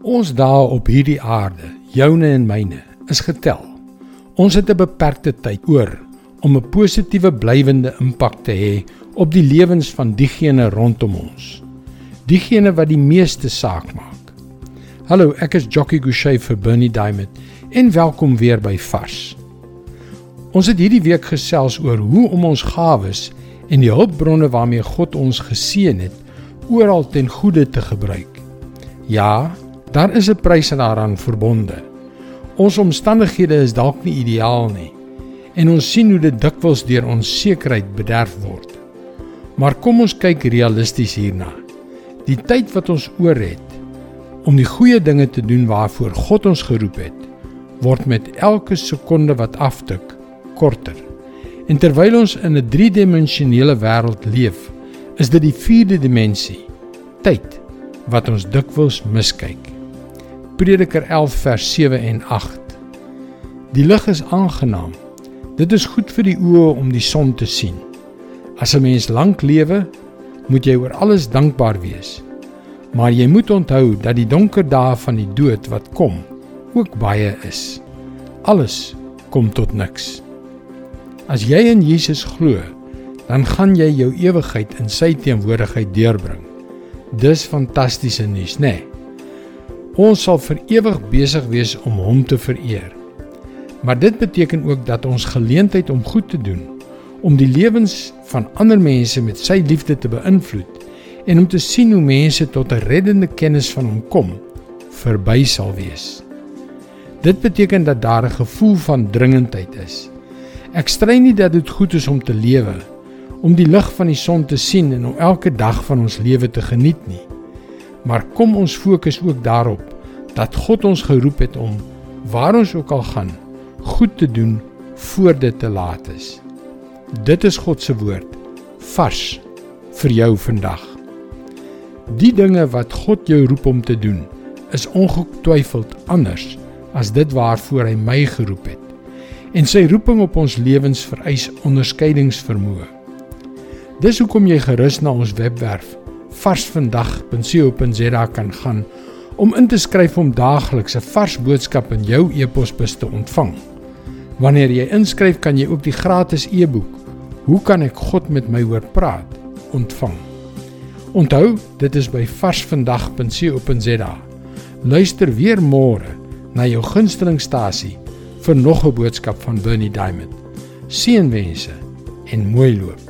Ons dae op hierdie aarde, joune en myne, is getel. Ons het 'n beperkte tyd oor om 'n positiewe blywende impak te hê op die lewens van diegene rondom ons. Diegene wat die meeste saak maak. Hallo, ek is Jockey Gouchee vir Bernie Diamond en welkom weer by Vars. Ons het hierdie week gesels oor hoe om ons gawes en die hulpbronne waarmee God ons geseën het, oral ten goeie te gebruik. Ja, Daar is 'n prys daaraan verbonde. Ons omstandighede is dalk nie ideaal nie en ons sien hoe dit dikwels deur onsekerheid bederf word. Maar kom ons kyk realisties hierna. Die tyd wat ons oor het om die goeie dinge te doen waarvoor God ons geroep het, word met elke sekonde wat aftik korter. En terwyl ons in 'n 3-dimensionele wêreld leef, is dit die 4de dimensie, tyd, wat ons dikwels miskyk. Prediker 11 vers 7 en 8. Die lig is aangenaam. Dit is goed vir die oë om die son te sien. As 'n mens lank lewe, moet jy oor alles dankbaar wees. Maar jy moet onthou dat die donker dae van die dood wat kom, ook baie is. Alles kom tot niks. As jy in Jesus glo, dan gaan jy jou ewigheid in sy teenwoordigheid deurbring. Dis fantastiese nuus, né? Nee. Ons sal vir ewig besig wees om hom te vereer. Maar dit beteken ook dat ons geleentheid om goed te doen, om die lewens van ander mense met sy liefde te beïnvloed en om te sien hoe mense tot 'n reddende kennis van hom kom, verby sal wees. Dit beteken dat daar 'n gevoel van dringendheid is. Ek stry nie dat dit goed is om te lewe, om die lig van die son te sien en om elke dag van ons lewe te geniet nie. Maar kom ons fokus ook daarop dat God ons geroep het om waar ons ook al gaan, goed te doen voor dit te laat is. Dit is God se woord vars vir jou vandag. Die dinge wat God jou roep om te doen, is ongetwyfeld anders as dit waarvoor hy my geroep het. En sy roeping op ons lewens vereis onderskeidingsvermoë. Dis hoekom jy gerus na ons webwerf varsvandag.co.za kan gaan om in te skryf om daagliks 'n vars boodskap in jou e-posbus te ontvang. Wanneer jy inskryf, kan jy ook die gratis e-boek Hoe kan ek God met my hoor praat ontvang. Onthou, dit is by varsvandag.co.za. Luister weer môre na jou gunstelingstasie vir nog 'n boodskap van Bernie Diamond. Seënwense en mooi loop.